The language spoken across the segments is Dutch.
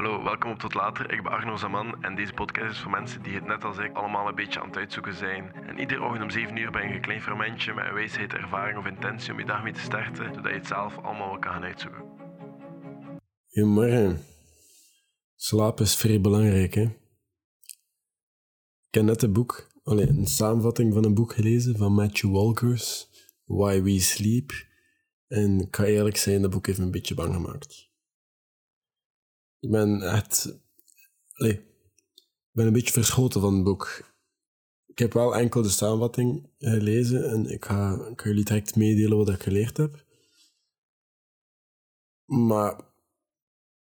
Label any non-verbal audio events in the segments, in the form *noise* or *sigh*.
Hallo, welkom op Tot Later. Ik ben Arno Zaman en deze podcast is voor mensen die het net als ik allemaal een beetje aan het uitzoeken zijn. En iedere ochtend om 7 uur ben je een klein fermentje met een wijsheid, ervaring of intentie om je dag mee te starten, zodat je het zelf allemaal wel kan gaan uitzoeken. Goedemorgen. Slaap is vrij belangrijk, hè? Ik heb net een boek, allee, een samenvatting van een boek gelezen van Matthew Walkers, Why We Sleep. En ik kan eerlijk zijn, dat boek heeft een beetje bang gemaakt. Ik ben echt... Allee, ik ben een beetje verschoten van het boek. Ik heb wel enkel de samenvatting gelezen en ik ga, jullie direct meedelen wat ik geleerd heb. Maar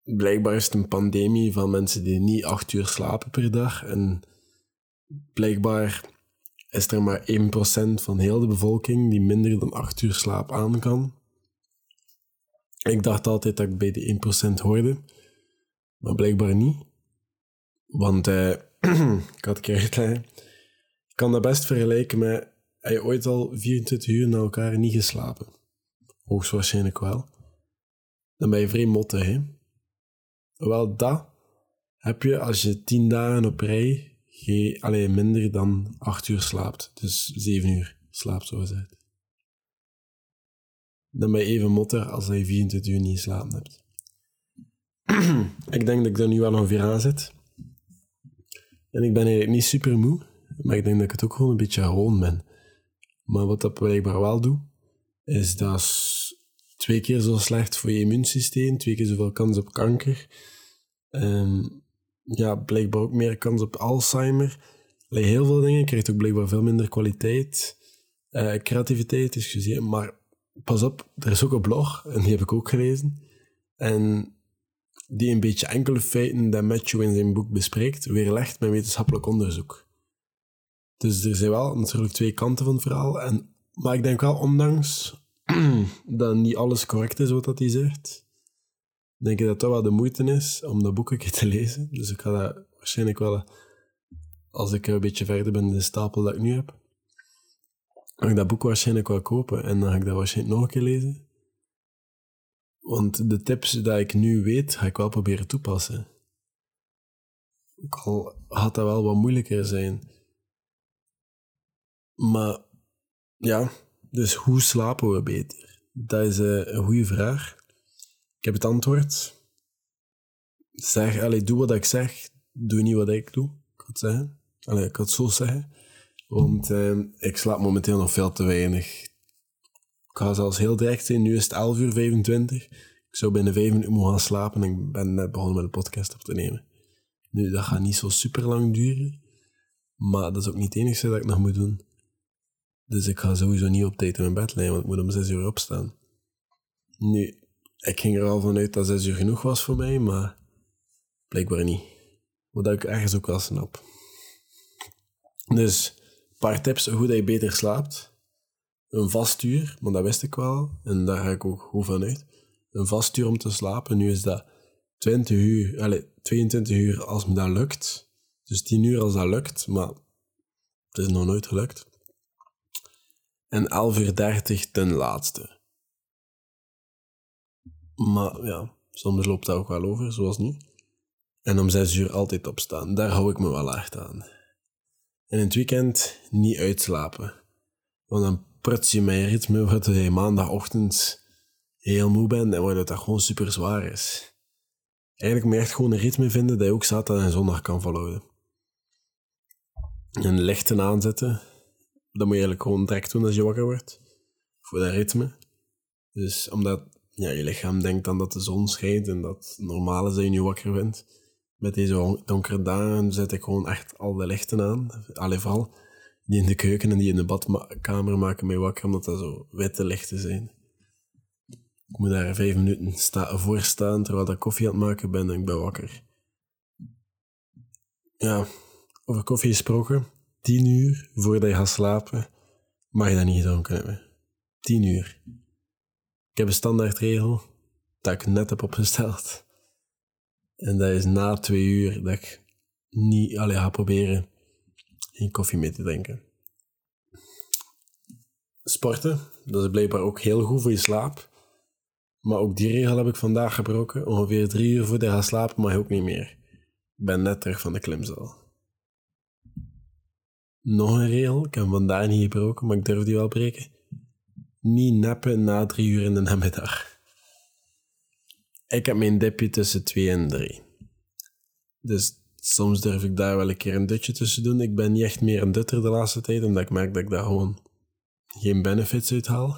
blijkbaar is het een pandemie van mensen die niet acht uur slapen per dag. En blijkbaar is er maar 1% van heel de bevolking die minder dan acht uur slaap aan kan. Ik dacht altijd dat ik bij die 1% hoorde, maar blijkbaar niet. Want eh, *clears throat* ik had een keer. Ik kan dat best vergelijken met. Heb je ooit al 24 uur na elkaar niet geslapen? Hoogstwaarschijnlijk wel. Dan ben je vrij mottig, hè? Wel, dat heb je als je 10 dagen op rij alleen minder dan 8 uur slaapt. Dus 7 uur slaapt, zo gezegd. Dan ben je even motter als je 24 uur niet geslapen hebt. *clears throat* ik denk dat ik er nu wel ongeveer aan zit. En ik ben eigenlijk niet super moe, maar ik denk dat ik het ook gewoon een beetje gewoon ben. Maar wat dat blijkbaar wel doe, is dat twee keer zo slecht voor je immuunsysteem, twee keer zoveel kans op kanker. Um, ja, blijkbaar ook meer kans op Alzheimer. Heel veel dingen. Je krijgt ook blijkbaar veel minder kwaliteit. Uh, creativiteit gezien. Maar pas op, er is ook een blog, en die heb ik ook gelezen. En die een beetje enkele feiten dat Matthew in zijn boek bespreekt, weerlegt met wetenschappelijk onderzoek. Dus er zijn wel natuurlijk twee kanten van het verhaal. En, maar ik denk wel, ondanks *clears throat* dat niet alles correct is wat hij zegt, denk ik dat toch wel de moeite is om dat boek een keer te lezen. Dus ik ga dat waarschijnlijk wel, als ik een beetje verder ben in de stapel dat ik nu heb, ga ik dat boek waarschijnlijk wel kopen en dan ga ik dat waarschijnlijk nog een keer lezen. Want de tips die ik nu weet, ga ik wel proberen toepassen. Ook al had dat wel wat moeilijker zijn. Maar ja, dus hoe slapen we beter? Dat is eh, een goede vraag. Ik heb het antwoord. Zeg, allee, doe wat ik zeg, doe niet wat ik doe. Ik had zeggen. Allee, ik had zo zeggen. Want eh, ik slaap momenteel nog veel te weinig. Ga zelfs heel direct zijn. Nu is het 11 uur 25. Ik zou binnen 5 minuten moeten gaan slapen en ik ben net begonnen met de podcast op te nemen. Nu, dat gaat niet zo super lang duren. Maar dat is ook niet het enige dat ik nog moet doen. Dus ik ga sowieso niet op tijd in mijn bed liggen, want ik moet om 6 uur opstaan. Nu, ik ging er al vanuit dat 6 uur genoeg was voor mij, maar blijkbaar niet. Wat ik ergens ook wel snap. Dus, een paar tips hoe je beter slaapt. Een vast uur, want dat wist ik wel. En daar ga ik ook goed van uit. Een vast uur om te slapen. Nu is dat 20 uur, allez, 22 uur als me dat lukt. Dus 10 uur als dat lukt, maar het is nog nooit gelukt. En 11 uur 30 ten laatste. Maar ja, soms loopt dat ook wel over, zoals nu. En om 6 uur altijd opstaan, daar hou ik me wel echt aan. En in het weekend niet uitslapen. Want dan pruts je mijn ritme, waardoor je maandagochtend heel moe bent en waardoor dat gewoon super zwaar is. Eigenlijk moet je echt gewoon een ritme vinden dat je ook zaterdag en zondag kan volhouden. En lichten aanzetten, dat moet je eigenlijk gewoon direct doen als je wakker wordt. Voor dat ritme. Dus omdat ja, je lichaam denkt dan dat de zon schijnt en dat het normaal is dat je nu wakker bent. Met deze donkere dagen zet ik gewoon echt al de lichten aan. Allee, vooral die in de keuken en die in de badkamer maken mij wakker, omdat dat zo witte lichten zijn. Ik moet daar vijf minuten voor staan terwijl ik koffie aan het maken ben en ik ben wakker. Ja, over koffie gesproken. Tien uur voordat je gaat slapen, mag je dat niet gedronken hebben. Tien uur. Ik heb een standaardregel dat ik net heb opgesteld. En dat is na twee uur dat ik niet alleen ga proberen geen koffie mee te drinken. Sporten, dat is blijkbaar ook heel goed voor je slaap. Maar ook die regel heb ik vandaag gebroken. Ongeveer drie uur voordat je gaat slapen mag je ook niet meer. Ik ben net terug van de klimzaal. Nog een regel, ik heb vandaag niet gebroken, maar ik durf die wel breken. Niet nappen na drie uur in de namiddag. Ik heb mijn dipje tussen twee en drie. Dus soms durf ik daar wel een keer een dutje tussen doen. Ik ben niet echt meer een dutter de laatste tijd, omdat ik merk dat ik daar gewoon geen benefits uit haal.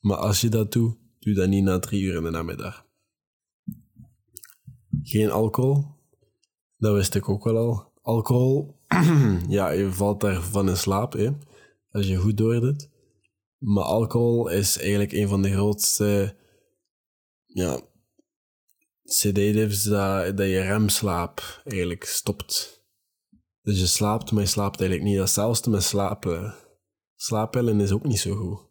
Maar als je dat doet, doe dat niet na drie uur in de namiddag. Geen alcohol, dat wist ik ook wel al. Alcohol, *clears throat* ja, je valt daarvan in slaap, hè, als je goed doordoet. Maar alcohol is eigenlijk een van de grootste ja, sedatives dat, dat je remslaap eigenlijk stopt. Dus je slaapt, maar je slaapt eigenlijk niet. Datzelfde met slapen. Slaappillen is ook niet zo goed.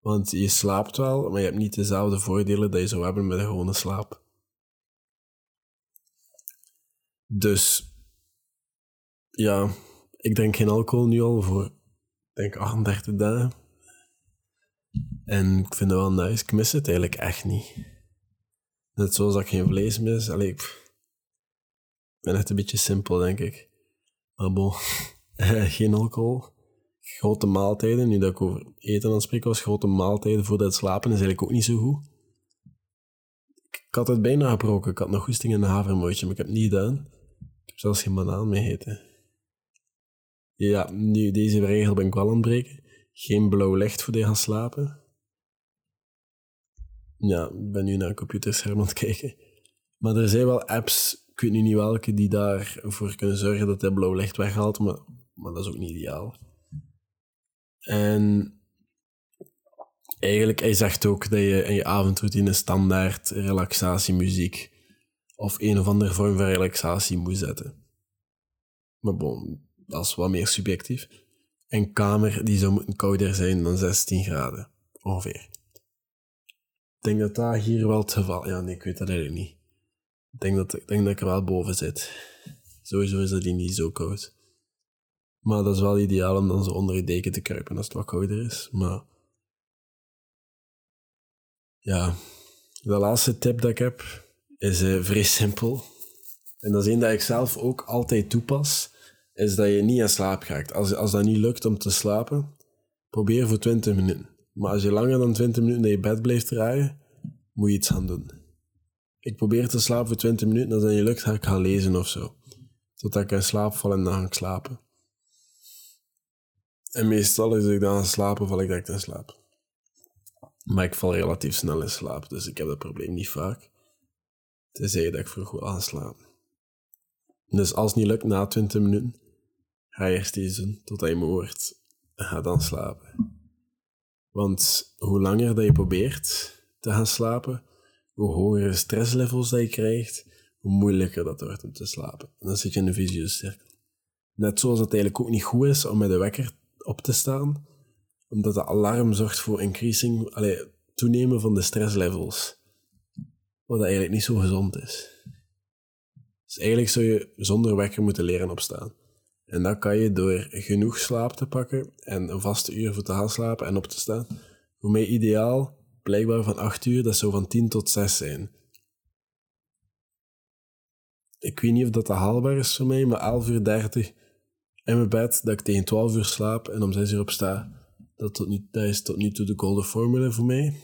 Want je slaapt wel, maar je hebt niet dezelfde voordelen dat je zou hebben met een gewone slaap. Dus ja, ik drink geen alcohol nu al voor, denk 38 dagen. En ik vind het wel nice. Ik mis het eigenlijk echt niet. Net zoals dat ik geen vlees mis. Allee, ik ben echt een beetje simpel, denk ik. Maar bon, *laughs* geen alcohol. Grote maaltijden, nu dat ik over eten aan het spreken was, grote maaltijden voordat het slapen is eigenlijk ook niet zo goed. Ik had het bijna gebroken. Ik had nog goesting in een havermootje, maar ik heb het niet gedaan. Ik heb zelfs geen banaan mee eten. Ja, nu deze regel ben ik wel aan het breken. Geen blauw licht voor je gaan slapen. Ja, ik ben nu naar een computerscherm aan het kijken. Maar er zijn wel apps, ik weet nu niet welke, die daarvoor kunnen zorgen dat hij blauw licht weghaalt, maar, maar dat is ook niet ideaal. En eigenlijk, hij zegt ook dat je in je avondroutine standaard relaxatiemuziek of een of andere vorm van relaxatie moet zetten. Maar bon, dat is wat meer subjectief. Een kamer die zou moeten kouder zijn dan 16 graden, ongeveer. Denk dat dat hier wel het geval Ja, nee, ik weet dat eigenlijk niet. Ik denk dat, ik denk dat ik er wel boven zit. Sowieso is dat die niet zo koud. Maar dat is wel ideaal om dan zo onder je deken te kruipen als het wat kouder is. Maar ja, de laatste tip dat ik heb is uh, vrij simpel. En dat is een dat ik zelf ook altijd toepas. Is dat je niet aan slaap gaat. Als, als dat niet lukt om te slapen, probeer voor 20 minuten. Maar als je langer dan 20 minuten in je bed blijft draaien, moet je iets gaan doen. Ik probeer te slapen voor 20 minuten. Als dat niet lukt, ga ik gaan lezen of zo. Totdat ik in slaap val en dan ga ik slapen. En meestal als ik dan aan slapen, val ik direct in slaap. Maar ik val relatief snel in slaap, dus ik heb dat probleem niet vaak. Tenzij dat ik vroeg wil aanslapen. Dus als het niet lukt na 20 minuten, ga je eerst iets doen totdat je me hoort en ga dan slapen. Want hoe langer dat je probeert te gaan slapen, hoe hogere stresslevels dat je krijgt, hoe moeilijker dat wordt om te slapen. En dan zit je in een visieuze cirkel. Net zoals het eigenlijk ook niet goed is om met de wekker op te staan, omdat de alarm zorgt voor increasing, allee, toenemen van de stresslevels. Wat eigenlijk niet zo gezond is. Dus eigenlijk zou je zonder wekker moeten leren opstaan. En dat kan je door genoeg slaap te pakken en een vaste uur voor te gaan slapen en op te staan. Voor mij ideaal, blijkbaar van 8 uur, dat zou van 10 tot 6 zijn. Ik weet niet of dat haalbaar is voor mij, maar 11 uur 30 in mijn bed, dat ik tegen 12 uur slaap en om 6 uur opsta. Dat, tot nu, dat is tot nu toe de golden formule voor mij.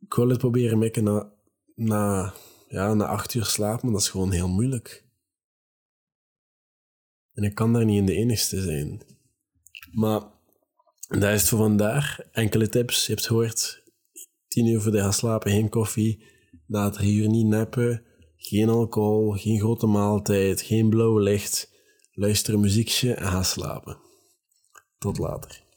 Ik wil het proberen mikken na, na, ja, na 8 uur slaap, maar dat is gewoon heel moeilijk. En ik kan daar niet in de enigste zijn. Maar dat is het voor vandaag. Enkele tips. Je hebt gehoord. 10 uur voor de gaan slapen, geen koffie. Na 3 uur niet neppen. Geen alcohol, geen grote maaltijd, geen blauw licht. Luister een muziekje en ga slapen. Tot later.